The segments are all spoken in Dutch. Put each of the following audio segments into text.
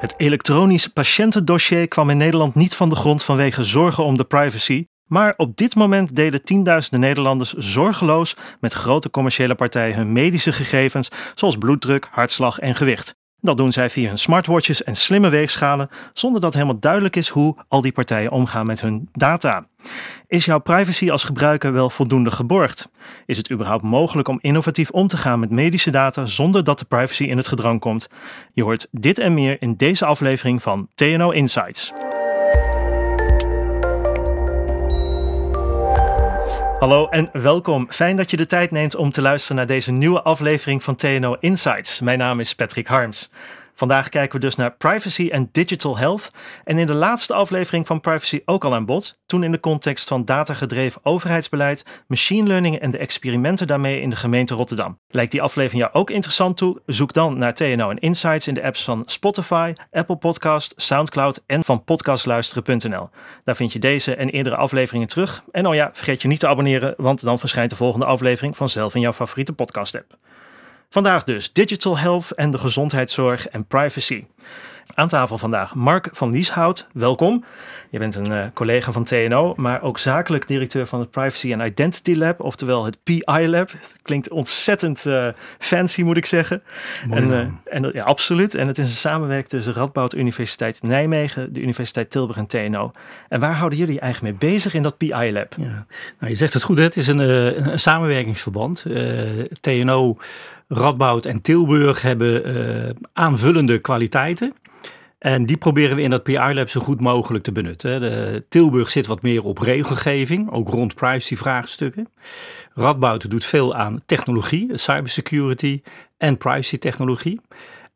Het elektronisch patiëntendossier kwam in Nederland niet van de grond vanwege zorgen om de privacy. Maar op dit moment delen tienduizenden Nederlanders zorgeloos met grote commerciële partijen hun medische gegevens, zoals bloeddruk, hartslag en gewicht. Dat doen zij via hun smartwatches en slimme weegschalen, zonder dat helemaal duidelijk is hoe al die partijen omgaan met hun data. Is jouw privacy als gebruiker wel voldoende geborgd? Is het überhaupt mogelijk om innovatief om te gaan met medische data zonder dat de privacy in het gedrang komt? Je hoort dit en meer in deze aflevering van TNO Insights. Hallo en welkom. Fijn dat je de tijd neemt om te luisteren naar deze nieuwe aflevering van TNO Insights. Mijn naam is Patrick Harms. Vandaag kijken we dus naar privacy en digital health. En in de laatste aflevering van Privacy ook al aan bod, toen in de context van datagedreven overheidsbeleid, machine learning en de experimenten daarmee in de gemeente Rotterdam. Lijkt die aflevering jou ook interessant toe? Zoek dan naar TNO en Insights in de apps van Spotify, Apple Podcast, Soundcloud en van podcastluisteren.nl. Daar vind je deze en eerdere afleveringen terug. En oh ja, vergeet je niet te abonneren, want dan verschijnt de volgende aflevering vanzelf in jouw favoriete podcast app. Vandaag dus digital health en de gezondheidszorg en privacy. Aan tafel vandaag Mark van Lieshout, welkom. Je bent een uh, collega van TNO, maar ook zakelijk directeur van het Privacy and Identity Lab, oftewel het PI Lab. Het klinkt ontzettend uh, fancy, moet ik zeggen. Mooi en, uh, en, ja, absoluut. En het is een samenwerking tussen Radboud Universiteit Nijmegen, de Universiteit Tilburg en TNO. En waar houden jullie eigenlijk mee bezig in dat PI Lab? Ja. Nou, je zegt het goed, hè? het is een, een, een samenwerkingsverband. TNO Radboud en Tilburg hebben uh, aanvullende kwaliteiten. En die proberen we in dat PR-lab zo goed mogelijk te benutten. De Tilburg zit wat meer op regelgeving, ook rond privacy-vraagstukken. Radboud doet veel aan technologie, cybersecurity en privacy-technologie.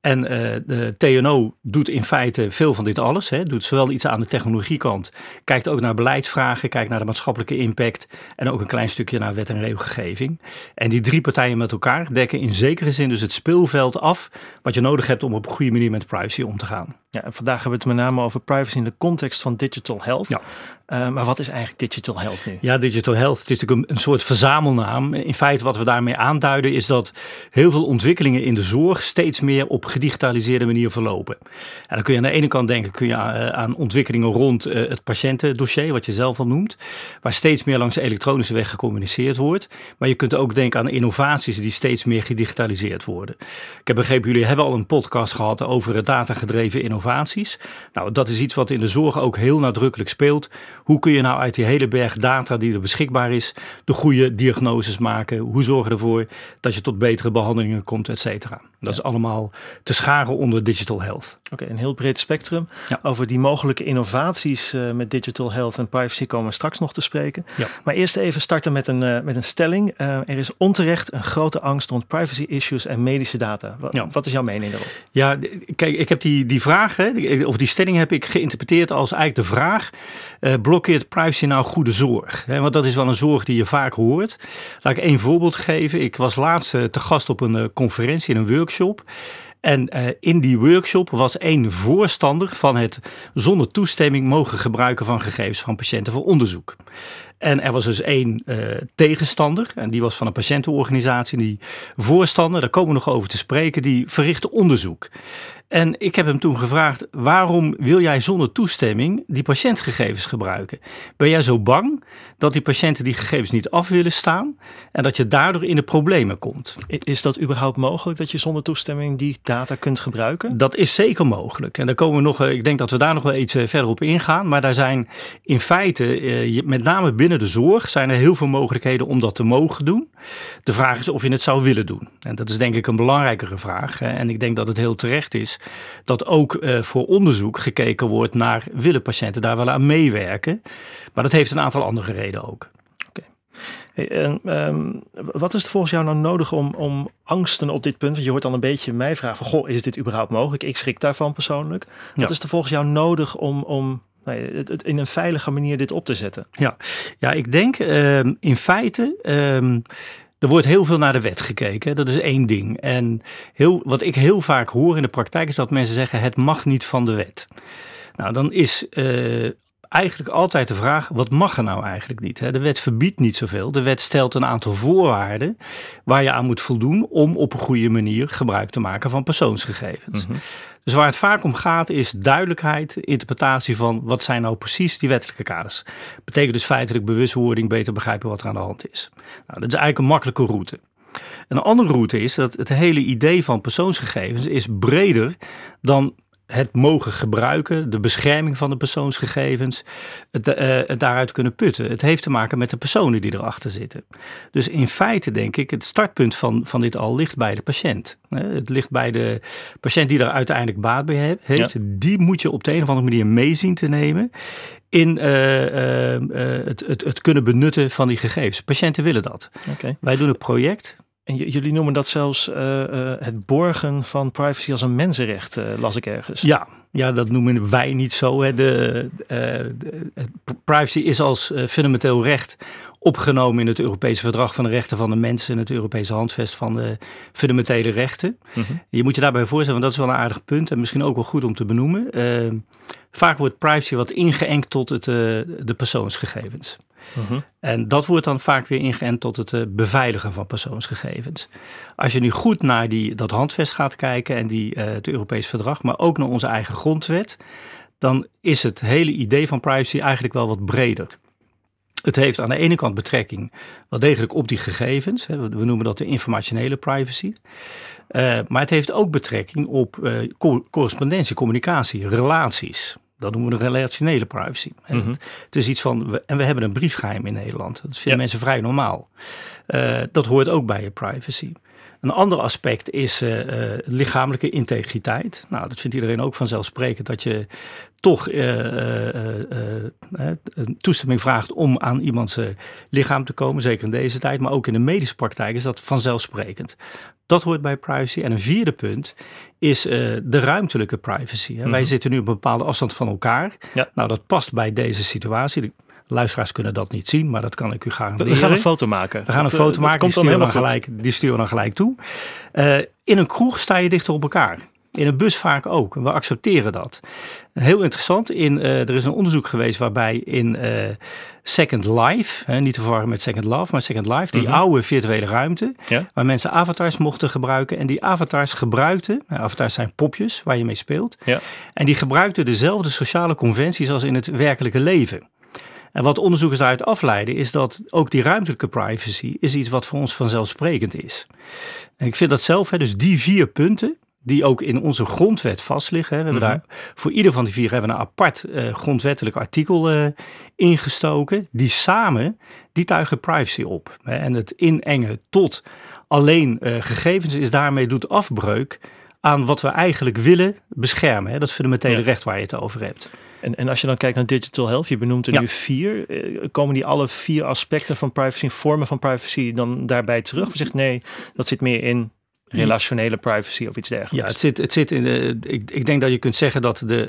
En uh, de TNO doet in feite veel van dit alles. Hè. Doet zowel iets aan de technologiekant, kijkt ook naar beleidsvragen, kijkt naar de maatschappelijke impact en ook een klein stukje naar wet en regelgeving. En die drie partijen met elkaar dekken in zekere zin dus het speelveld af wat je nodig hebt om op een goede manier met privacy om te gaan. Ja, en vandaag hebben we het met name over privacy in de context van digital health. Ja. Uh, maar wat is eigenlijk digital health nu? Ja, digital health, het is natuurlijk een, soort verzamelnaam. In feite wat we daarmee aanduiden is dat heel veel ontwikkelingen in de zorg steeds meer op gedigitaliseerde manier verlopen. En dan kun je aan de ene kant denken kun je aan, uh, aan ontwikkelingen rond uh, het patiëntendossier, wat je zelf al noemt, waar steeds meer langs de elektronische weg gecommuniceerd wordt. Maar je kunt ook denken aan innovaties die steeds meer gedigitaliseerd worden. Ik heb begrepen, jullie hebben al een podcast gehad over datagedreven innovaties. Nou, dat is iets wat in de zorg ook heel nadrukkelijk speelt. Hoe kun je nou uit die hele berg data die er beschikbaar is, de goede diagnoses maken? Hoe zorgen ervoor dat je tot betere behandelingen komt, et cetera? Dat ja. is allemaal te scharen onder digital health. Oké, okay, een heel breed spectrum. Ja. Over die mogelijke innovaties uh, met digital health en privacy komen we straks nog te spreken. Ja. Maar eerst even starten met een, uh, met een stelling. Uh, er is onterecht een grote angst rond privacy issues en medische data. Wat, wat is jouw mening daarop? Ja, kijk, ik heb die, die vraag, hè, of die stelling heb ik geïnterpreteerd als eigenlijk de vraag blokkeert privacy nou goede zorg? Want dat is wel een zorg die je vaak hoort. Laat ik één voorbeeld geven. Ik was laatst te gast op een conferentie, in een workshop. En uh, in die workshop was één voorstander van het zonder toestemming mogen gebruiken van gegevens van patiënten voor onderzoek. En er was dus één tegenstander, en die was van een patiëntenorganisatie. Die voorstander, daar komen we nog over te spreken, die verrichtte onderzoek. En ik heb hem toen gevraagd: waarom wil jij zonder toestemming die patiëntgegevens gebruiken? Ben jij zo bang dat die patiënten die gegevens niet af willen staan en dat je daardoor in de problemen komt? Is dat überhaupt mogelijk dat je zonder toestemming die data kunt gebruiken? Dat is zeker mogelijk. En daar komen we nog, ik denk dat we daar nog wel iets verder op ingaan. Maar daar zijn in feite, met name binnen de zorg, zijn er heel veel mogelijkheden om dat te mogen doen. De vraag is of je het zou willen doen. En dat is denk ik een belangrijkere vraag. En ik denk dat het heel terecht is dat ook uh, voor onderzoek gekeken wordt naar willen patiënten daar wel aan meewerken. Maar dat heeft een aantal andere redenen ook. Hey, en, um, wat is er volgens jou nou nodig om, om angsten op dit punt? Want je hoort dan een beetje mij vragen van, goh, is dit überhaupt mogelijk? Ik schrik daarvan persoonlijk. Wat ja. is er volgens jou nodig om, om nee, het, het in een veilige manier dit op te zetten? Ja, ja ik denk um, in feite... Um, er wordt heel veel naar de wet gekeken. Dat is één ding. En heel, wat ik heel vaak hoor in de praktijk is dat mensen zeggen: het mag niet van de wet. Nou, dan is uh, eigenlijk altijd de vraag: wat mag er nou eigenlijk niet? De wet verbiedt niet zoveel. De wet stelt een aantal voorwaarden waar je aan moet voldoen om op een goede manier gebruik te maken van persoonsgegevens. -hmm. Dus waar het vaak om gaat is duidelijkheid, interpretatie van wat zijn nou precies die wettelijke kaders. Betekent dus feitelijk bewustwording, beter begrijpen wat er aan de hand is. Nou, dat is eigenlijk een makkelijke route. Een andere route is dat het hele idee van persoonsgegevens is breder dan het mogen gebruiken, de bescherming van de persoonsgegevens, het, uh, het, daaruit kunnen putten. Het heeft te maken met de personen die erachter zitten. Dus in feite denk ik, het startpunt van, van dit al ligt bij de patiënt. Het ligt bij de patiënt die er uiteindelijk baat bij heeft. Die moet je op de een of andere manier meezien te nemen in uh, uh, het, het, het, kunnen benutten van die gegevens. Patiënten willen dat. Okay. Wij doen een project en jullie noemen dat zelfs uh, uh, het borgen van privacy als een mensenrecht, uh, las ik ergens. Ja, ja, dat noemen wij niet zo. Hè. De, de, privacy is als fundamenteel recht opgenomen in het Europese Verdrag van de Rechten van de Mens en het Europese Handvest van de fundamentele rechten. Mm -hmm. Je moet je daarbij voorstellen, want dat is wel een aardig punt en misschien ook wel goed om te benoemen. vaak wordt privacy wat ingeënkt tot het, de persoonsgegevens. Mhm. En dat wordt dan vaak weer ingeënt tot het eh, beveiligen van persoonsgegevens. Als je nu goed naar die, dat handvest gaat kijken en die, uh, het Europees verdrag, maar ook naar onze eigen grondwet, dan is het hele idee van privacy eigenlijk wel wat breder. Het heeft aan de ene kant betrekking wel degelijk op die gegevens. We noemen dat de informationele privacy. Uh, maar het heeft ook betrekking op uh, correspondentie, communicatie, relaties. Dat noemen we de relationele privacy. Mhm. het, is iets van, en we hebben een briefgeheim in Nederland. Dat vinden mensen vrij normaal. Uh, dat hoort ook bij je privacy. Een ander aspect is uh, uh, lichamelijke integriteit. Nou, dat vindt iedereen ook vanzelfsprekend dat je toch een toestemming vraagt om aan iemands lichaam te komen, zeker in deze tijd, maar ook in de medische praktijk is dat vanzelfsprekend. Dat hoort bij privacy. En een vierde punt is de ruimtelijke privacy. Wij mhm. zitten nu op een bepaalde afstand van elkaar. Ja. Nou, dat past bij deze situatie. De luisteraars kunnen dat niet zien, maar dat kan ik u garanderen. We gaan een foto maken. We gaan een foto dat maken, die, sturen dan gelijk, die sturen we dan gelijk toe. Uh, in een kroeg sta je dichter op elkaar. In een bus vaak ook. We accepteren dat. Heel interessant. In, uh, er is een onderzoek geweest waarbij in uh, Second Life, hè, niet te verwarren met Second Love, maar Second Life, die mhm. oude virtuele ruimte, ja? waar mensen avatars mochten gebruiken. En die avatars gebruikten, nou, avatars zijn popjes waar je mee speelt, ja. en die gebruikten dezelfde sociale conventies als in het werkelijke leven. En wat onderzoekers daaruit afleiden is dat ook die ruimtelijke privacy is iets wat voor ons vanzelfsprekend is. En ik vind dat zelf, hè, dus die vier punten, die ook in onze grondwet vastliggen. We hebben mhm. daar voor ieder van die vier hebben een apart uh, grondwettelijk artikel uh, ingestoken. Die samen, die tuigen privacy op. Hè. En het inengen tot alleen uh, gegevens is daarmee doet afbreuk aan wat we eigenlijk willen beschermen. Hè. Dat fundamentele ja. recht waar je het over hebt. En, en als je dan kijkt naar digital health, je benoemt er ja. nu vier. Komen die alle vier aspecten van privacy, vormen van privacy dan daarbij terug? Of zegt nee, dat zit meer in relationele privacy of iets dergelijks. Ja, het zit, het zit in de, ik, ik denk dat je kunt zeggen dat de,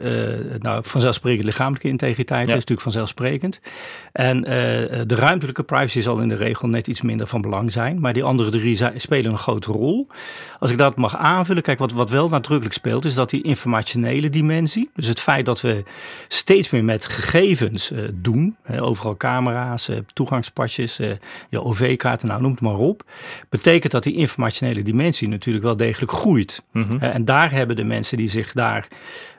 uh, nou, vanzelfsprekend lichamelijke integriteit is natuurlijk vanzelfsprekend. En uh, de ruimtelijke privacy zal in de regel net iets minder van belang zijn, maar die andere drie spelen een grote rol. Als ik dat mag aanvullen, kijk, wat, wat wel nadrukkelijk speelt, is dat die informationele dimensie, dus het feit dat we steeds meer met gegevens uh, doen, overal camera's, toegangspasjes, je OV-kaarten, nou noem het maar op, betekent dat die informationele dimensie natuurlijk wel degelijk groeit. Mhm. En daar hebben de mensen die zich daar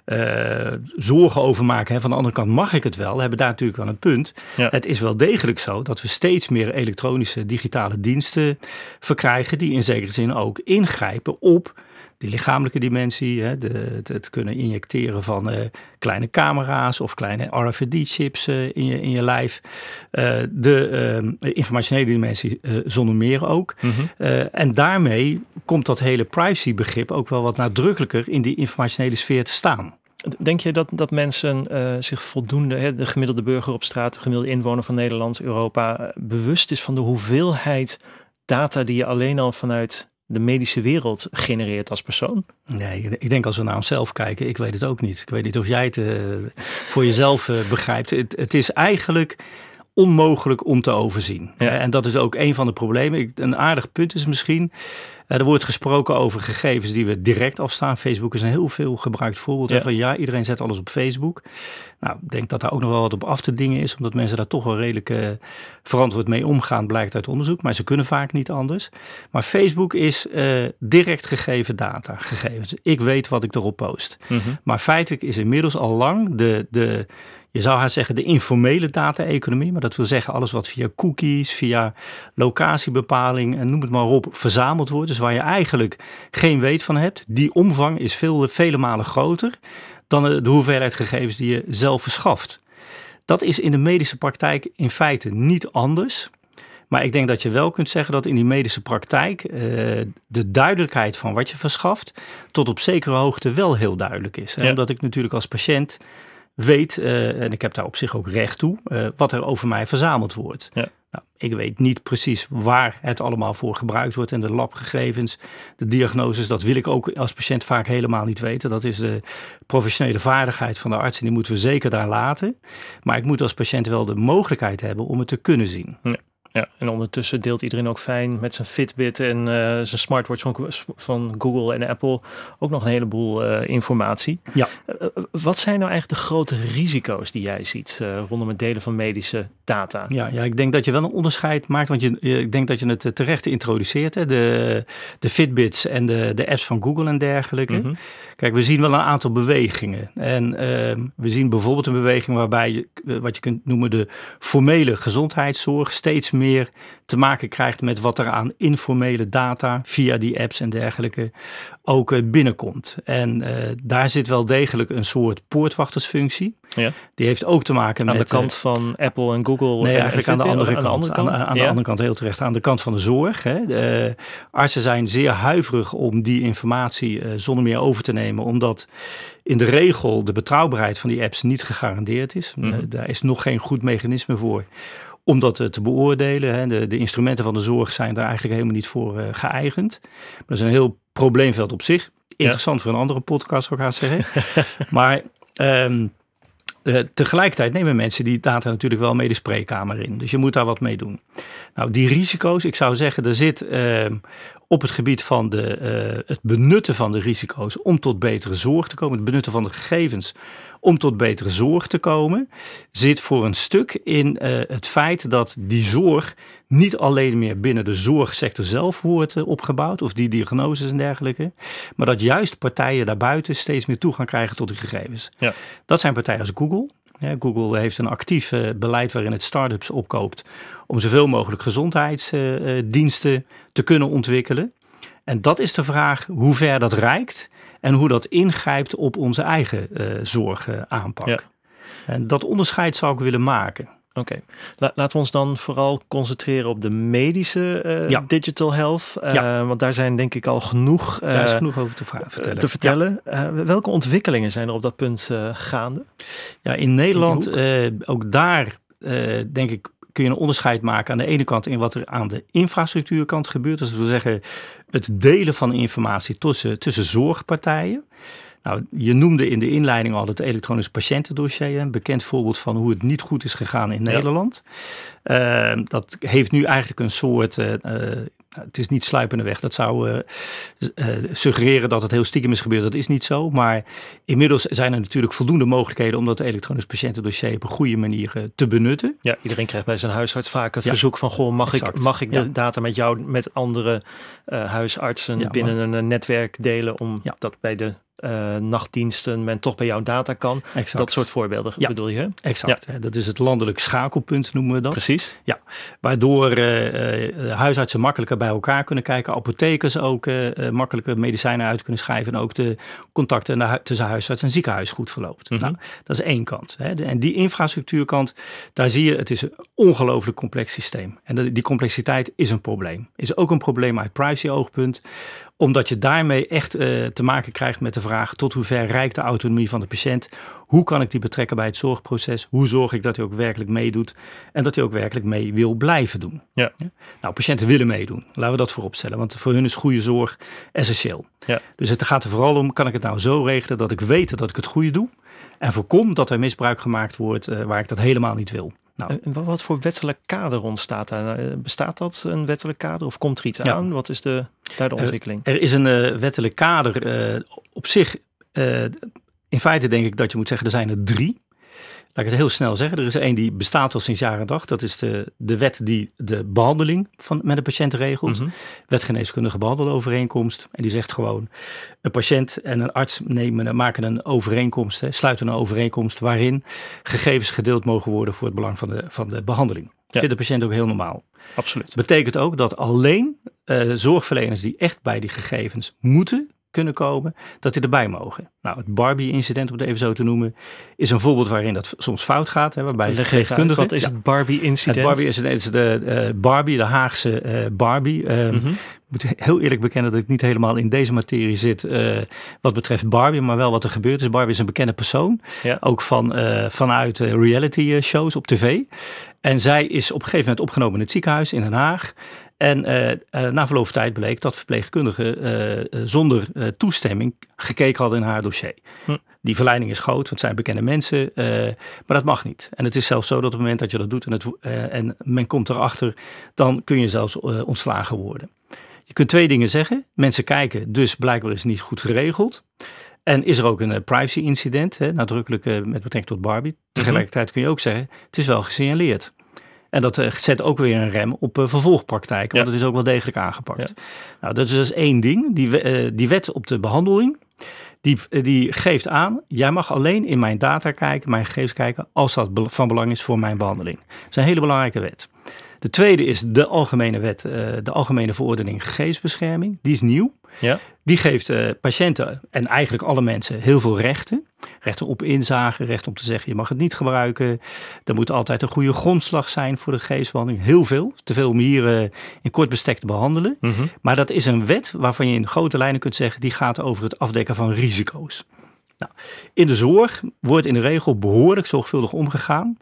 uh, zorgen over maken. Hè, van de andere kant mag ik het wel. Hebben daar natuurlijk wel een punt. Het is wel degelijk zo dat we steeds meer elektronische digitale diensten verkrijgen. Die in zekere zin ook ingrijpen op die lichamelijke dimensie, hè, de, het, kunnen injecteren van uh, kleine camera's of kleine RFID-chips uh, in, je, in je lijf. Uh, de informationele dimensie zonder meer ook. Mm -hmm. en daarmee komt dat hele privacy-begrip ook wel wat nadrukkelijker in die informationele sfeer te staan. Denk je dat, dat mensen zich voldoende, hè, de gemiddelde burger op straat, de gemiddelde inwoner van Nederland, Europa, bewust is van de hoeveelheid data die je alleen al vanuit de medische wereld genereert als persoon? Nee, ik denk als we naar onszelf kijken, ik weet het ook niet. Ik weet niet of jij het uh, voor jezelf uh, begrijpt. Het, is eigenlijk onmogelijk om te overzien. En dat is ook een van de problemen. Een aardig punt is misschien er wordt gesproken over gegevens die we direct afstaan. Facebook is een heel veel gebruikt voorbeeld ja. van ja, iedereen zet alles op Facebook. Nou, ik denk dat daar ook nog wel wat op af te dingen is, omdat mensen daar toch wel redelijk uh, verantwoord mee omgaan, blijkt uit onderzoek. Maar ze kunnen vaak niet anders. Maar Facebook is uh, direct gegeven data, gegevens. Ik weet wat ik erop post. Mm -hmm. Maar feitelijk is inmiddels al lang de, de je zou haar zeggen de informele data-economie, maar dat wil zeggen alles wat via cookies, via locatiebepaling en noem het maar op verzameld wordt. Dus waar je eigenlijk geen weet van hebt. Die omvang is veel, vele malen groter dan de hoeveelheid gegevens die je zelf verschaft. Dat is in de medische praktijk in feite niet anders. Maar ik denk dat je wel kunt zeggen dat in die medische praktijk uh, de duidelijkheid van wat je verschaft tot op zekere hoogte wel heel duidelijk is. Ja. Omdat ik natuurlijk als patiënt weet, uh, en ik heb daar op zich ook recht toe, uh, wat er over mij verzameld wordt. Ja. Nou, ik weet niet precies waar het allemaal voor gebruikt wordt en de labgegevens, de diagnoses, dat wil ik ook als patiënt vaak helemaal niet weten. Dat is de professionele vaardigheid van de arts en die moeten we zeker daar laten. Maar ik moet als patiënt wel de mogelijkheid hebben om het te kunnen zien. Ja. Ja, en ondertussen deelt iedereen ook fijn met zijn Fitbit en uh, zijn smartwatch van, van, Google en Apple ook nog een heleboel uh, informatie. Ja. Uh, wat zijn nou eigenlijk de grote risico's die jij ziet rondom het delen van medische data? Ja, ja, ik denk dat je wel een onderscheid maakt, want je, ik denk dat je het terecht introduceert, hè? De, de Fitbits en de, de apps van Google en dergelijke. Mm -hmm. Kijk, we zien wel een aantal bewegingen. En ehm, we zien bijvoorbeeld een beweging waarbij je, wat je kunt noemen de formele gezondheidszorg steeds meer meer te maken krijgt met wat er aan informele data via die apps en dergelijke ook eh, binnenkomt. En uh, daar zit wel degelijk een soort poortwachtersfunctie. Ja. Die heeft ook te maken aan met... Aan de kant uh, van Apple en Google? Nee, eigenlijk aan de andere kant. Aan, de andere kant, aan, aan ja. de andere kant heel terecht. Aan de kant van de zorg. Hè. De artsen zijn zeer huiverig om die informatie zonder meer over te nemen. Omdat in de regel de betrouwbaarheid van die apps niet gegarandeerd is. Mm -hmm. daar is nog geen goed mechanisme voor om dat te beoordelen. Hè. De, de, instrumenten van de zorg zijn daar eigenlijk helemaal niet voor uh, geëigend. Maar dat is een heel probleemveld op zich. Interessant ja. voor een andere podcast, zou ik gaan zeggen. maar um, uh, tegelijkertijd nemen mensen die data natuurlijk wel mee de spreekkamer in. Dus je moet daar wat mee doen. Nou, die risico's, ik zou zeggen, er zit uh, op het gebied van de, het benutten van de risico's om tot betere zorg te komen, het benutten van de gegevens om tot betere zorg te komen, zit voor een stuk in uh, het feit dat die zorg niet alleen meer binnen de zorgsector zelf wordt uh, opgebouwd, of die diagnoses en dergelijke, maar dat juist partijen daarbuiten steeds meer toegang krijgen tot die gegevens. Ja. Dat zijn partijen als Google. Google heeft een actief uh, beleid waarin het start-ups opkoopt om zoveel mogelijk gezondheidsdiensten te kunnen ontwikkelen. En dat is de vraag hoe ver dat reikt en hoe dat ingrijpt op onze eigen uh, zorgaanpak. Ja. En dat onderscheid zou ik willen maken. Oké, okay. La laten we ons dan vooral concentreren op de medische uh, ja. digital health. Uh, ja. Want daar zijn denk ik al genoeg, daar is genoeg over te, vertellen. Te vertellen. Welke ontwikkelingen zijn er op dat punt gaande? Ja, in Nederland, ook daar denk ik kun je een onderscheid maken aan de ene kant in wat er aan de infrastructuurkant gebeurt. Dus dat wil zeggen het delen van informatie tussen, tussen zorgpartijen. Nou, je noemde in de inleiding al het elektronisch patiëntendossier, een bekend voorbeeld van hoe het niet goed is gegaan in Nederland. Uh, dat heeft nu eigenlijk een soort uh, het is niet sluipende weg. Dat zou uh, uh, suggereren dat het heel stiekem is gebeurd. Dat is niet zo. Maar inmiddels zijn er natuurlijk voldoende mogelijkheden om dat elektronisch patiëntendossier op een goede manier uh, te benutten. Ja, iedereen krijgt bij zijn huisarts vaak het ja. verzoek van: goh, mag exact. ik, mag ik de ja. data met jou, met andere huisartsen ja, binnen maar... een netwerk delen om dat bij de uh, nachtdiensten men toch bij jouw data kan. Exact. Dat soort voorbeelden ja, bedoel je? Exact. Ja. Dat is het landelijk schakelpunt noemen we dat. Precies. Ja, waardoor uh, huisartsen makkelijker bij elkaar kunnen kijken, apothekers ook makkelijker medicijnen uit kunnen schrijven en ook de contacten tussen huisarts en ziekenhuis goed verloopt. Mm -hmm. nou, dat is één kant. Hè. En die infrastructuurkant, daar zie je, het is een ongelooflijk complex systeem. En die complexiteit is een probleem. Is ook een probleem uit privacy oogpunt omdat je daarmee echt uh, te maken krijgt met de vraag tot hoever reikt de autonomie van de patiënt? Hoe kan ik die betrekken bij het zorgproces? Hoe zorg ik dat hij ook werkelijk meedoet en dat hij ook werkelijk mee wil blijven doen? Ja. ja? Nou, patiënten willen meedoen. Laten we dat vooropstellen, want voor hun is goede zorg essentieel. Ja. Dus het gaat er vooral om, kan ik het nou zo regelen dat ik weet dat ik het goede doe en voorkom dat er misbruik gemaakt wordt uh, waar ik dat helemaal niet wil. Nou, en wat voor wettelijk kader ontstaat daar? Nou, bestaat dat een wettelijk kader of komt er iets aan? Wat is de, daar de ontwikkeling? Er, is een uh, wettelijk kader uh, op zich. Uh, in feite denk ik dat je moet zeggen, er zijn er drie. Laat ik het heel snel zeggen. Er is één die bestaat al sinds jaren dag. Dat is de, de wet die de behandeling van, met een patiënt regelt. Mm -hmm. Wetgeneeskundige behandelovereenkomst. En die zegt gewoon, een patiënt en een arts nemen, maken een overeenkomst, hè, sluiten een overeenkomst waarin gegevens gedeeld mogen worden voor het belang van de, van de behandeling. Ja. Vindt de patiënt ook heel normaal. Absoluut. Betekent ook dat alleen uh, zorgverleners die echt bij die gegevens moeten kunnen komen, dat die erbij mogen. Nou, het Barbie-incident, om het even zo te noemen, is een voorbeeld waarin dat soms fout gaat. Hè, waarbij de geneeskundige... Wat is het Barbie-incident? Het Barbie-incident is de uh, Barbie, de Haagse uh, Barbie. Mm -hmm. Ik moet heel eerlijk bekennen dat ik niet helemaal in deze materie zit uh, wat betreft Barbie, maar wel wat er gebeurt is. Barbie is een bekende persoon, ja. ook van, uh, vanuit reality shows op tv. En zij is op een gegeven moment opgenomen in het ziekenhuis in Den Haag. En uh, uh, na verloop van tijd bleek dat verpleegkundigen uh, zonder toestemming gekeken hadden in haar dossier. Hm. Die verleiding is groot, want het zijn bekende mensen, maar dat mag niet. En het is zelfs zo dat op het moment dat je dat doet en, het, en men komt erachter, dan kun je zelfs ontslagen worden. Je kunt twee dingen zeggen. Mensen kijken, dus blijkbaar is het niet goed geregeld. En is er ook een privacy incident, hè, nadrukkelijk met betrekking tot Barbie. Mhm. Tegelijkertijd kun je ook zeggen, het is wel gesignaleerd. En dat uh, zet ook weer een rem op uh, vervolgpraktijken, want het is ook wel degelijk aangepakt. Ja. Nou, dat is dus één ding. Die, die wet op de behandeling, die, die geeft aan, jij mag alleen in mijn data kijken, mijn gegevens kijken, als dat van belang is voor mijn behandeling. Dat is een hele belangrijke wet. De tweede is de algemene wet, de algemene verordening gegevensbescherming. Die is nieuw. Ja. Die geeft uh, patiënten en eigenlijk alle mensen heel veel rechten. Rechten op inzage, recht om te zeggen je mag het niet gebruiken. Er moet altijd een goede grondslag zijn voor de geestbehandeling. Heel veel, te veel om hier uh, in kort bestek te behandelen. Mm -hmm. Maar dat is een wet waarvan je in grote lijnen kunt zeggen die gaat over het afdekken van risico's. Nou, in de zorg wordt in de regel behoorlijk zorgvuldig omgegaan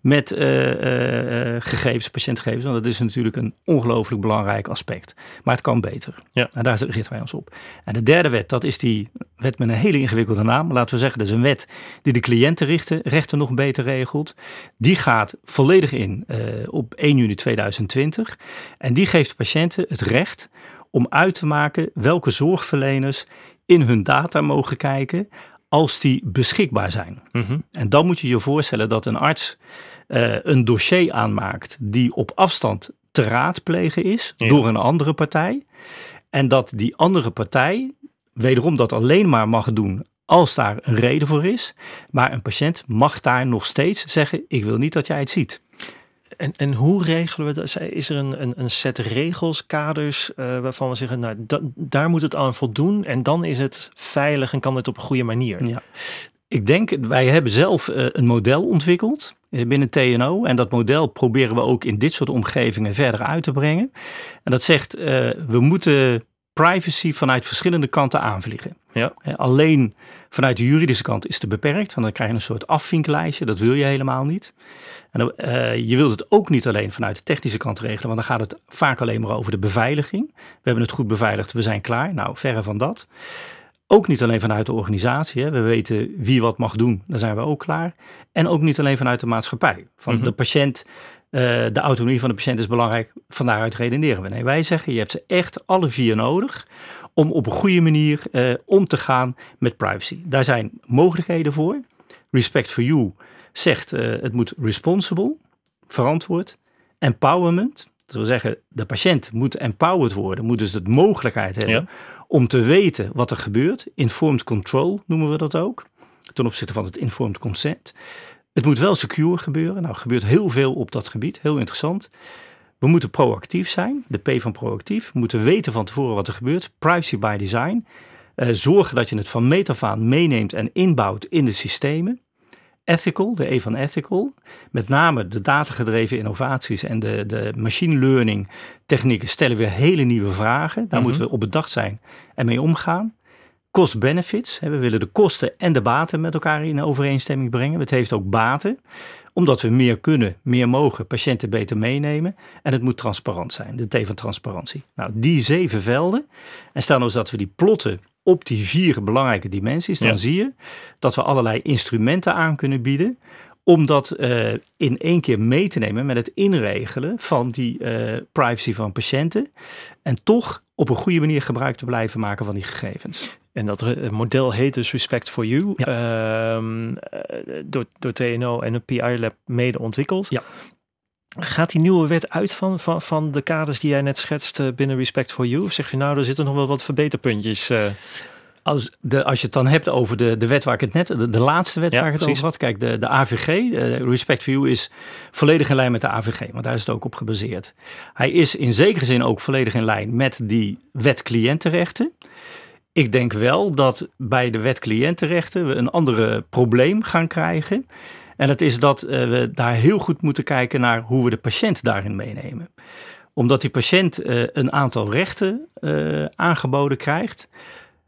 met uh, uh, gegevens, patiëntgegevens. Want dat is natuurlijk een ongelooflijk belangrijk aspect. Maar het kan beter. Ja. En daar richten wij ons op. En de derde wet, dat is die wet met een hele ingewikkelde naam. Laten we zeggen, dat is een wet die de cliëntenrechten nog beter regelt. Die gaat volledig in uh, op 1 juni 2020. En die geeft patiënten het recht om uit te maken welke zorgverleners in hun data mogen kijken als die beschikbaar zijn. Mm -hmm. En dan moet je je voorstellen dat een arts uh, een dossier aanmaakt die op afstand te raadplegen is ja. door een andere partij. En dat die andere partij wederom dat alleen maar mag doen als daar een reden voor is. Maar een patiënt mag daar nog steeds zeggen: Ik wil niet dat jij het ziet. En, en hoe regelen we dat? Is er een, een, een set regels, kaders, uh, waarvan we zeggen, nou, da, daar moet het aan voldoen en dan is het veilig en kan het op een goede manier? Ja. Ik denk, wij hebben zelf uh, een model ontwikkeld binnen TNO en dat model proberen we ook in dit soort omgevingen verder uit te brengen. En dat zegt, we moeten privacy vanuit verschillende kanten aanvliegen. Ja. Alleen vanuit de juridische kant is het beperkt, want dan krijg je een soort afvinklijstje, dat wil je helemaal niet. En uh, je wilt het ook niet alleen vanuit de technische kant regelen, want dan gaat het vaak alleen maar over de beveiliging. We hebben het goed beveiligd, we zijn klaar. Nou, verre van dat. Ook niet alleen vanuit de organisatie. Hè. We weten wie wat mag doen, dan zijn we ook klaar. En ook niet alleen vanuit de maatschappij. Van mm -hmm. de patiënt, uh, de autonomie van de patiënt is belangrijk. Van daaruit redeneren we. Nee, wij zeggen, je hebt ze echt alle vier nodig om op een goede manier uh, om te gaan met privacy. Daar zijn mogelijkheden voor. Respect for you zegt uh, het moet responsible, verantwoord, empowerment. Dat wil zeggen, de patiënt moet empowered worden, moet dus de mogelijkheid hebben ja. om te weten wat er gebeurt. Informed control noemen we dat ook, ten opzichte van het informed consent. Het moet wel secure gebeuren. Nou, er gebeurt heel veel op dat gebied, heel interessant. We moeten proactief zijn, de P van proactief. We moeten weten van tevoren wat er gebeurt. Privacy by design. Uh, zorgen dat je het van meet af aan meeneemt en inbouwt in de systemen. Ethical, de E van ethical. Met name de datagedreven innovaties en de, de machine learning technieken stellen weer hele nieuwe vragen. Daar mm -hmm. moeten we op bedacht zijn en mee omgaan. Cost benefits. We willen de kosten en de baten met elkaar in overeenstemming brengen. Het heeft ook baten, omdat we meer kunnen, meer mogen, patiënten beter meenemen. En het moet transparant zijn, de T van transparantie. Nou, die zeven velden. En stel nou eens dat we die plotten op die vier belangrijke dimensies, dan ja. zie je dat we allerlei instrumenten aan kunnen bieden om dat uh, in één keer mee te nemen met het inregelen van die uh, privacy van patiënten. En toch op een goede manier gebruik te blijven maken van die gegevens. En dat model heet dus Respect for You, ja. uh, door, door TNO en een PI Lab mede ontwikkeld. Ja. Gaat die nieuwe wet uit van, van, van de kaders die jij net schetst binnen Respect for You? Of zeg je nou, er zitten nog wel wat verbeterpuntjes? Uh als, de, als je het dan hebt over de, de wet waar ik het net, de, de laatste wet waar ik het over had. Kijk, de, de AVG, uh, eh, Respect for You, is volledig in lijn met de AVG, want daar is het ook op gebaseerd. Hij is in zekere zin ook volledig in lijn met die wet cliëntenrechten. Ik denk wel dat bij de wet cliëntenrechten we een andere probleem gaan krijgen. En dat is dat uh, we daar heel goed moeten kijken naar hoe we de patiënt daarin meenemen. Omdat die patiënt uh, een aantal rechten aangeboden krijgt.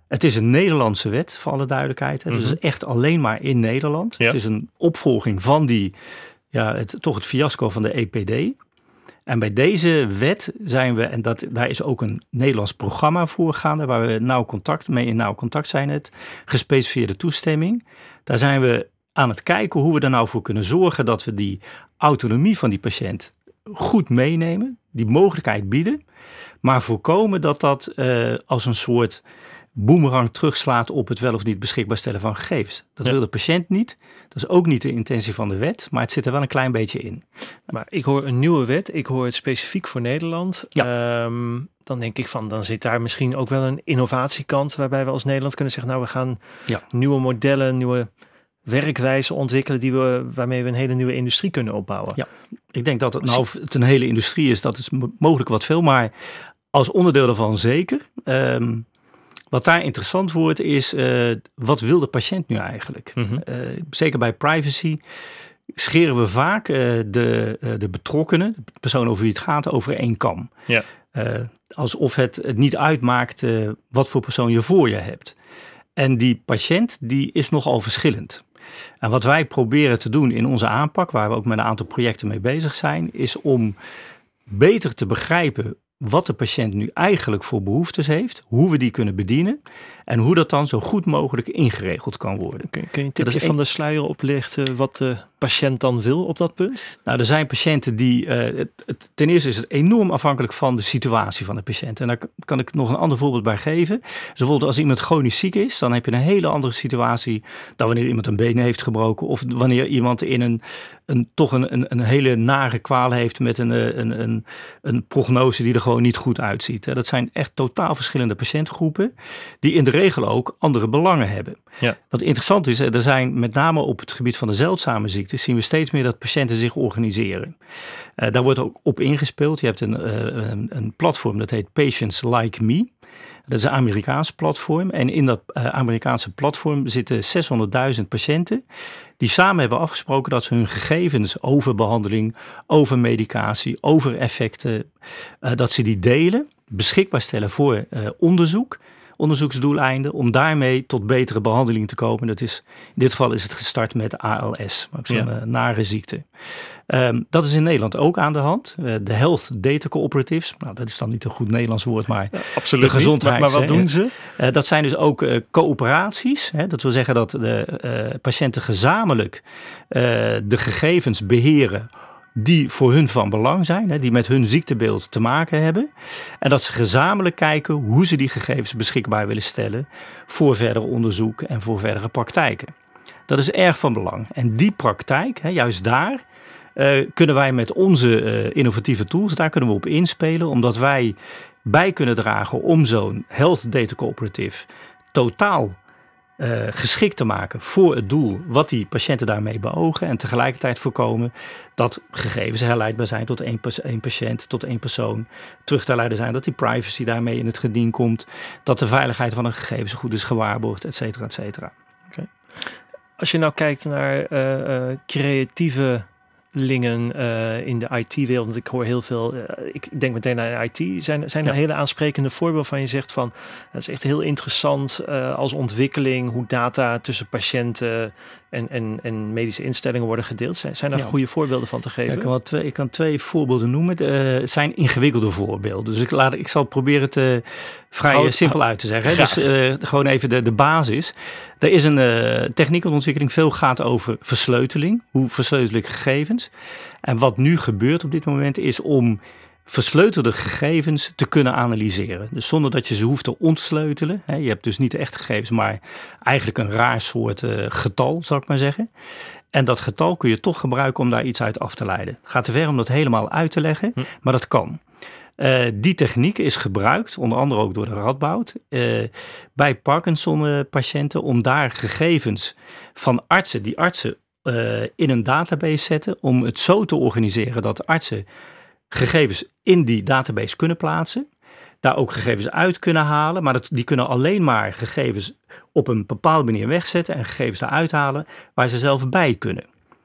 Het is een Nederlandse wet, voor alle duidelijkheid. Het is mhm. echt alleen maar in Nederland. Het is een opvolging van die, ja, het, toch het fiasco van de EPD. En bij deze wet zijn we, en dat, daar is ook een Nederlands programma voor gaande, waar we nauw contact mee in nauw contact zijn, het gespecificeerde toestemming. Daar zijn we aan het kijken hoe we er nou voor kunnen zorgen dat we die autonomie van die patiënt goed meenemen, die mogelijkheid bieden, maar voorkomen dat dat uh, als een soort boemerang terugslaat op het wel of niet beschikbaar stellen van gegevens. Dat wil de patiënt niet. Dat is ook niet de intentie van de wet, maar het zit er wel een klein beetje in. Maar ik hoor een nieuwe wet, ik hoor het specifiek voor Nederland. Ja. Ehm, dan denk ik van, dan zit daar misschien ook wel een innovatiekant waarbij we als Nederland kunnen zeggen, nou we gaan ja. nieuwe modellen, nieuwe werkwijzen ontwikkelen die we, waarmee we een hele nieuwe industrie kunnen opbouwen. Ja, ik denk dat het nou het een hele industrie is, dat is mogelijk wat veel, maar als onderdeel daarvan zeker. Um, wat daar interessant wordt is, uh, wat wil de patiënt nu eigenlijk? Mm zeker bij privacy scheren we vaak uh, de, de betrokkenen, de persoon over wie het gaat, over één kam. Ja. alsof het, het niet uitmaakt wat voor persoon je voor je hebt. En die patiënt die is nogal verschillend. En wat wij proberen te doen in onze aanpak, waar we ook met een aantal projecten mee bezig zijn, is om beter te begrijpen wat de patiënt nu eigenlijk voor behoeftes heeft, hoe we die kunnen bedienen en hoe dat dan zo goed mogelijk ingeregeld kan worden. Kun, kun je een tipje van de sluier oplichten wat de patiënt dan wil op dat punt? Nou, er zijn patiënten die, uh, het, ten eerste is het enorm afhankelijk van de situatie van de patiënt. En daar kan ik nog een ander voorbeeld bij geven. Dus bijvoorbeeld als iemand chronisch ziek is, dan heb je een hele andere situatie dan wanneer iemand een been heeft gebroken of wanneer iemand in een, een toch een, een, een hele nare kwaal heeft met een, eh, een, een, een prognose die er gewoon niet goed uitziet. Dat zijn echt totaal verschillende patiëntgroepen die in de regel ook andere belangen hebben. Ja. Wat interessant is, er zijn met name op het gebied van de zeldzame ziektes, zien we steeds meer dat patiënten zich organiseren. Uh, daar wordt ook op ingespeeld. Je hebt een, uh, een, een, platform dat heet Patients Like Me. Dat is een Amerikaans platform. En in dat uh, Amerikaanse platform zitten 600.000 patiënten die samen hebben afgesproken dat ze hun gegevens over behandeling, over medicatie, over effecten, dat ze die delen, beschikbaar stellen voor onderzoek onderzoeksdoeleinden om daarmee tot betere behandeling te komen. Dat is, in dit geval is het gestart met ALS, zo'n ja. Eh, nare ziekte. Um, dat is in Nederland ook aan de hand. Uh, de Health Data Cooperatives, nou, dat is dan niet een goed Nederlands woord, maar ja, absoluut de gezondheid. Maar, wat doen ze? Uh, dat zijn dus ook uh, coöperaties. Hè, dat wil zeggen dat de patiënten gezamenlijk de gegevens beheren die voor hun van belang zijn, hè, die met hun ziektebeeld te maken hebben. En dat ze gezamenlijk kijken hoe ze die gegevens beschikbaar willen stellen voor verder onderzoek en voor verdere praktijken. Dat is erg van belang. En die praktijk, hè, juist daar, uh, kunnen wij met onze uh, innovatieve tools, daar kunnen we op inspelen, omdat wij bij kunnen dragen om zo'n Health Data Cooperative totaal uh, geschikt te maken voor het doel wat die patiënten daarmee beogen. En tegelijkertijd voorkomen dat gegevens herleidbaar zijn tot één, één patiënt, tot één persoon. Terug te leiden zijn dat die privacy daarmee in het gedien komt. Dat de veiligheid van een gegeven goed is gewaarborgd, et cetera, et cetera. Als je nou kijkt naar uh, uh, creatieve lingen uh, in de IT-wereld. Want ik hoor heel veel, uh, ik denk meteen aan IT. Zijn, zijn er hele aansprekende voorbeelden van je zegt van, dat is echt heel interessant uh, als ontwikkeling, hoe data tussen patiënten en, en, en medische instellingen worden gedeeld. Zijn, zijn daar goede voorbeelden van te geven? ik, kan wel twee, ik kan twee voorbeelden noemen. Uh, het zijn ingewikkelde voorbeelden. Dus ik, laat, ik zal proberen het uh, vrij simpel uit te zeggen. Dus gewoon even de, de basis. Er is een techniekontwikkeling. Veel gaat over versleuteling. Hoe versleutel ik gegevens? En wat nu gebeurt op dit moment is om versleutelde gegevens te kunnen analyseren. Dus zonder dat je ze hoeft te ontsleutelen. Je hebt dus niet de echte gegevens, maar eigenlijk een raar soort uh, getal, zal ik maar zeggen. En dat getal kun je toch gebruiken om daar iets uit af te leiden. Het gaat te ver om dat helemaal uit te leggen, hm. maar dat kan. Uh, die techniek is gebruikt, onder andere ook door de Radboud, uh, bij Parkinson-patiënten om daar gegevens van artsen, die artsen in een database zetten, om het zo te organiseren dat artsen gegevens in die database kunnen plaatsen. Daar ook gegevens uit kunnen halen. Maar dat, die kunnen alleen maar gegevens op een bepaalde manier wegzetten en gegevens eruit halen waar ze zelf bij kunnen.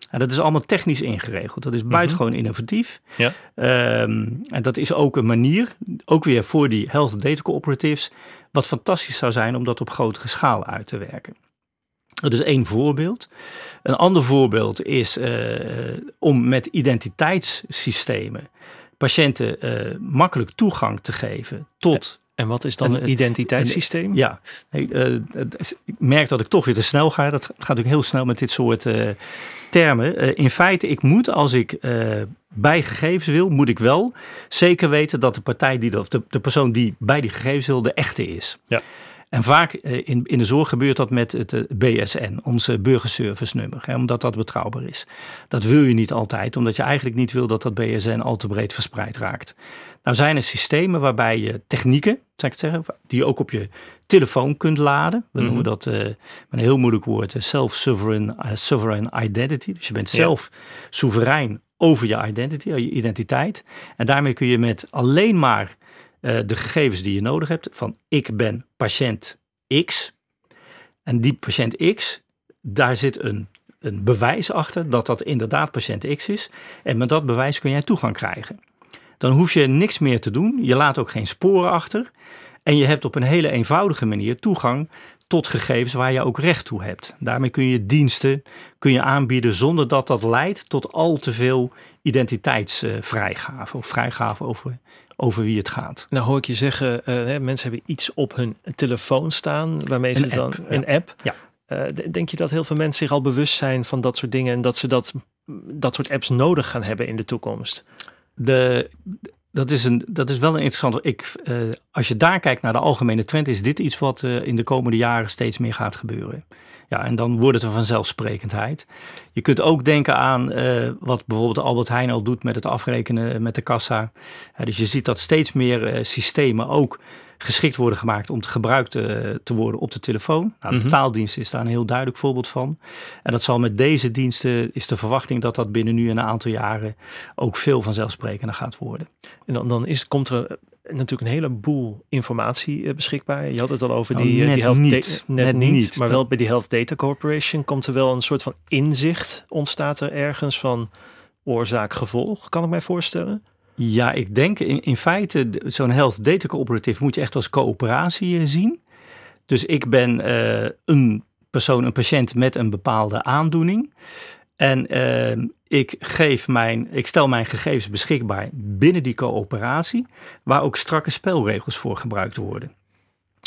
En dat is allemaal technisch ingeregeld. Dat is mhm. buitengewoon innovatief. Ja. Ehm, en dat is ook een manier, ook weer voor die health data cooperatives, wat fantastisch zou zijn om dat op grotere schaal uit te werken. Dat is één voorbeeld. Een ander voorbeeld is uh, om met identiteitssystemen patiënten uh, makkelijk toegang te geven tot. En wat is dan een, identiteitssysteem? ja, uh, ik merk dat ik toch weer te snel ga. Dat gaat natuurlijk heel snel met dit soort termen. in feite, ik moet als ik bij gegevens wil, moet ik wel zeker weten dat de partij die of de, de persoon die bij die gegevens wil, de echte is. Ja. En vaak eh, in, in de zorg gebeurt dat met het eh, BSN, onze burgerservice nummer, hè, omdat dat betrouwbaar is. Dat wil je niet altijd, omdat je eigenlijk niet wil dat dat BSN al te breed verspreid raakt. Nou zijn er systemen waarbij je technieken, zou ik het zeggen, die je ook op je telefoon kunt laden. We noemen mhm. dat uh, met een heel moeilijk woord self-sovereign sovereign identity. Dus je bent zelf soeverein over je identity, je identiteit. En daarmee kun je met alleen maar uh, de gegevens die je nodig hebt van ik ben patiënt X. En die patiënt X, daar zit een, een bewijs achter dat dat inderdaad patiënt X is. En met dat bewijs kun jij toegang krijgen. Dan hoef je niks meer te doen. Je laat ook geen sporen achter. En je hebt op een hele eenvoudige manier toegang tot gegevens waar je ook recht toe hebt. Daarmee kun je diensten kun je aanbieden zonder dat dat leidt tot al te veel identiteitsvrijgave of vrijgave over over wie het gaat. Nou hoor ik je zeggen, uh, mensen hebben iets op hun telefoon staan waarmee ze dan een app. Ja. Uh, denk je dat heel veel mensen zich al bewust zijn van dat soort dingen en dat ze dat, dat soort apps nodig gaan hebben in de toekomst? De, dat, is een, dat is wel een interessante. Ik, uh, als je daar kijkt naar de algemene trend, is dit iets wat in de komende jaren steeds meer gaat gebeuren. Ja, en dan wordt het een vanzelfsprekendheid. Je kunt ook denken aan uh, wat bijvoorbeeld Albert Heijn al doet met het afrekenen met de kassa. Dus je ziet dat steeds meer systemen ook geschikt worden gemaakt om te gebruikt te, te worden op de telefoon. Nou, de mm betaaldienst is daar een heel duidelijk voorbeeld van. En dat zal met deze diensten, is de verwachting dat dat binnen nu een aantal jaren ook veel vanzelfsprekender gaat worden. En dan, dan is, komt er natuurlijk een heleboel informatie eh, beschikbaar. Je had het al over nou, die, eh, net die health niet. net, niet, maar wel bij die Health Data Corporation komt er wel een soort van inzicht ontstaat er ergens van oorzaak-gevolg, kan ik mij voorstellen. Ja, ik denk in, in feite, zo'n Health Data Cooperative moet je echt als coöperatie eh, zien. Dus ik ben een persoon, een patiënt met een bepaalde aandoening. En uh, ik, geef mijn, ik stel mijn gegevens beschikbaar binnen die coöperatie, waar ook strakke spelregels voor gebruikt worden.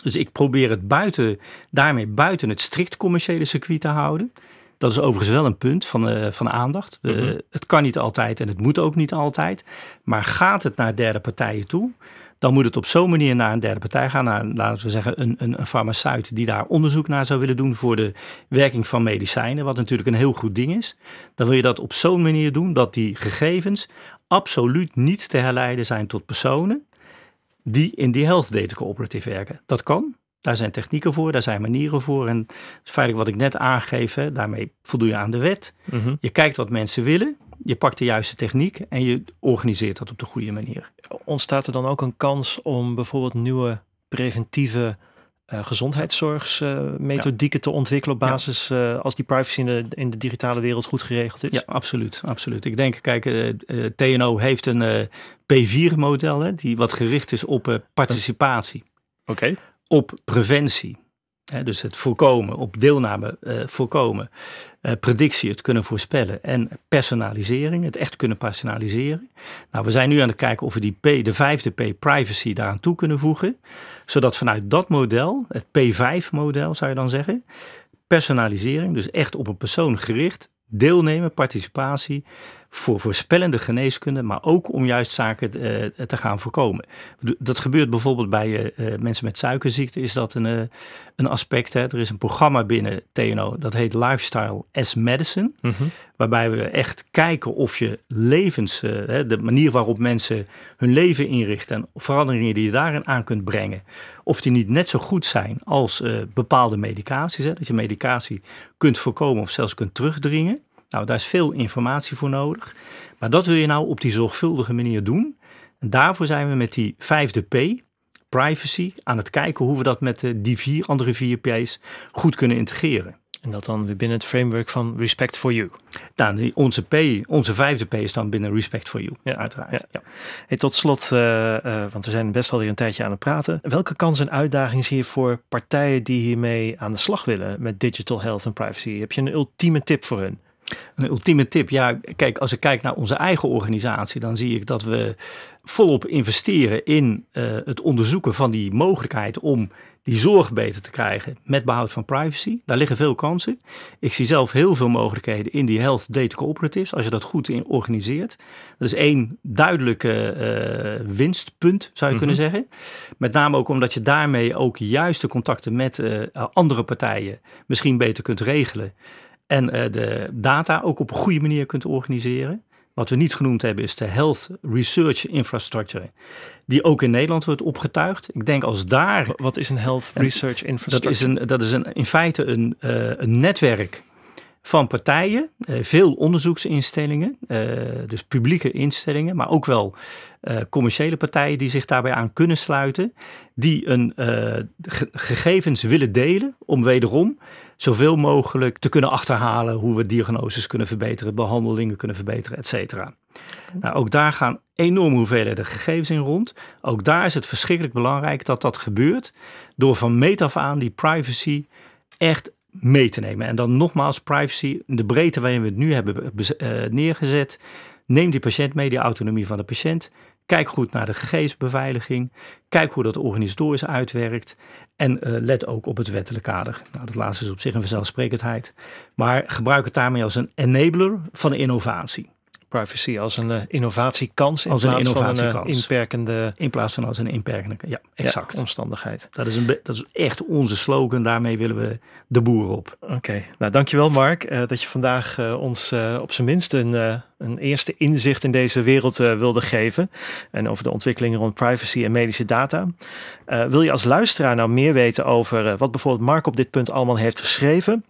Dus ik probeer het buiten, daarmee buiten het strikt commerciële circuit te houden. Dat is overigens wel een punt van, uh, van aandacht. Uh, het kan niet altijd en het moet ook niet altijd. Maar gaat het naar derde partijen toe, dan moet het op zo'n manier naar een derde partij gaan. Naar, laten we zeggen, een, een, een farmaceut die daar onderzoek naar zou willen doen voor de werking van medicijnen, wat natuurlijk een heel goed ding is. Dan wil je dat op zo'n manier doen dat die gegevens absoluut niet te herleiden zijn tot personen die in die health data cooperative werken. Dat kan. Daar zijn technieken voor, daar zijn manieren voor. En feitelijk wat ik net aangeef, hè, daarmee voldoe je aan de wet. Mhm. Je kijkt wat mensen willen, je pakt de juiste techniek en je organiseert dat op de goede manier. Ontstaat er dan ook een kans om bijvoorbeeld nieuwe preventieve uh, gezondheidszorgsmethodieken te ontwikkelen op basis uh, als die privacy in de, in de, digitale wereld goed geregeld is? Ja, absoluut. absoluut. Ik denk, kijk, uh, TNO heeft een P4-model die wat gericht is op participatie. Oké. Op preventie dus het voorkomen, op deelname uh, voorkomen, uh, predictie, het kunnen voorspellen en personalisering, het echt kunnen personaliseren. Nou, we zijn nu aan het kijken of we die P, de vijfde P, privacy, daaraan toe kunnen voegen. Zodat vanuit dat model, het P5-model zou je dan zeggen, personalisering, dus echt op een persoon gericht, deelnemen, participatie, voor voorspellende geneeskunde, maar ook om juist zaken uh, te gaan voorkomen. Dat gebeurt bijvoorbeeld bij uh, mensen met suikerziekte, is dat een, een aspect. Hè. Er is een programma binnen TNO, dat heet Lifestyle as Medicine, mm -hmm. waarbij we echt kijken of je levens, de manier waarop mensen hun leven inrichten en veranderingen die je daarin aan kunt brengen, of die niet net zo goed zijn als bepaalde medicaties. Hè. Dat je medicatie kunt voorkomen of zelfs kunt terugdringen. Nou, daar is veel informatie voor nodig. Maar dat wil je nou op die zorgvuldige manier doen. En daarvoor zijn we met die vijfde P, privacy, aan het kijken hoe we dat met die vier andere vier P's goed kunnen integreren. En dat dan weer binnen het framework van Respect for You. Nou, onze P, onze vijfde P is dan binnen Respect for You, ja, uiteraard. Ja. ja. Hey, tot slot, uh, uh, want we zijn best alweer een tijdje aan het praten. Welke kansen en uitdagingen zie je voor partijen die hiermee aan de slag willen met digital health en privacy? Heb je een ultieme tip voor hun? Een ultieme tip, ja, kijk, als ik kijk naar onze eigen organisatie, dan zie ik dat we volop investeren in uh, het onderzoeken van die mogelijkheid om die zorg beter te krijgen met behoud van privacy. Daar liggen veel kansen. Ik zie zelf heel veel mogelijkheden in die health data cooperatives, als je dat goed in organiseert. Dat is één duidelijke uh, winstpunt, zou je mm -hmm. kunnen zeggen. Met name ook omdat je daarmee ook juist de contacten met uh, andere partijen misschien beter kunt regelen en uh, de data ook op een goede manier kunt organiseren. Wat we niet genoemd hebben is de Health Research Infrastructure, die ook in Nederland wordt opgetuigd. Ik denk als daar. Wat is een Health Research Infrastructure? Dat is, een, dat is een, in feite een, uh, een netwerk van partijen, uh, veel onderzoeksinstellingen, uh, dus publieke instellingen, maar ook wel uh, commerciële partijen die zich daarbij aan kunnen sluiten, die een ge gegevens willen delen om wederom zoveel mogelijk te kunnen achterhalen hoe we diagnoses kunnen verbeteren, behandelingen kunnen verbeteren, et cetera. Nou, ook daar gaan enorme hoeveelheden gegevens in rond. Ook daar is het verschrikkelijk belangrijk dat dat gebeurt door van meet af aan die privacy echt mee te nemen. En dan nogmaals, privacy, de breedte waarin we het nu hebben uh, neergezet. Neem die patiënt mee, die autonomie van de patiënt. Kijk goed naar de gegevensbeveiliging. Kijk hoe dat organisatorisch uitwerkt. En uh, let ook op het wettelijk kader. Nou, dat laatste is op zich een vanzelfsprekendheid. Maar gebruik het daarmee als een enabler van innovatie privacy als een uh, innovatiekans in als plaats een innovatiekans. van een uh, inperkende... In plaats van als een inperkende, ja, exact. Ja, omstandigheid. Dat is, een dat is echt onze slogan, daarmee willen we de boer op. Oké, okay. nou dankjewel Mark uh, dat je vandaag ons op zijn minst een, een eerste inzicht in deze wereld wilde geven. En over de ontwikkelingen rond privacy en medische data. wil je als luisteraar nou meer weten over wat bijvoorbeeld Mark op dit punt allemaal heeft geschreven?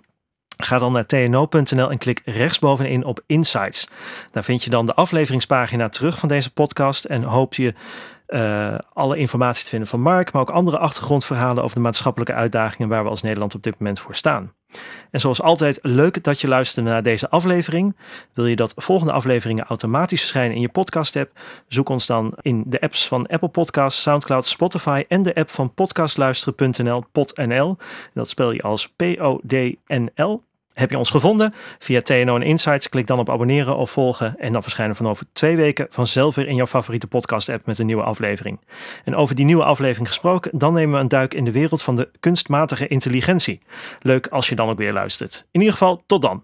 Ga dan naar tno.nl en klik rechtsbovenin op Insights. Daar vind je dan de afleveringspagina terug van deze podcast en hoop je uh, alle informatie te vinden van Mark, maar ook andere achtergrondverhalen over de maatschappelijke uitdagingen waar we als Nederland op dit moment voor staan. En zoals altijd, leuk dat je luisterde naar deze aflevering. Wil je dat volgende afleveringen automatisch verschijnen in je podcast-app? Zoek ons dan in de apps van Apple Podcasts, SoundCloud, Spotify en de app van podcastluisteren.nl, podnl. Dat spel je als P-O-D-N-L. Heb je ons gevonden via TNO en Insights? Klik dan op abonneren of volgen en dan verschijnen van over twee weken vanzelf weer in jouw favoriete podcast app met een nieuwe aflevering. En over die nieuwe aflevering gesproken, dan nemen we een duik in de wereld van de kunstmatige intelligentie. Leuk als je dan ook weer luistert. In ieder geval, tot dan.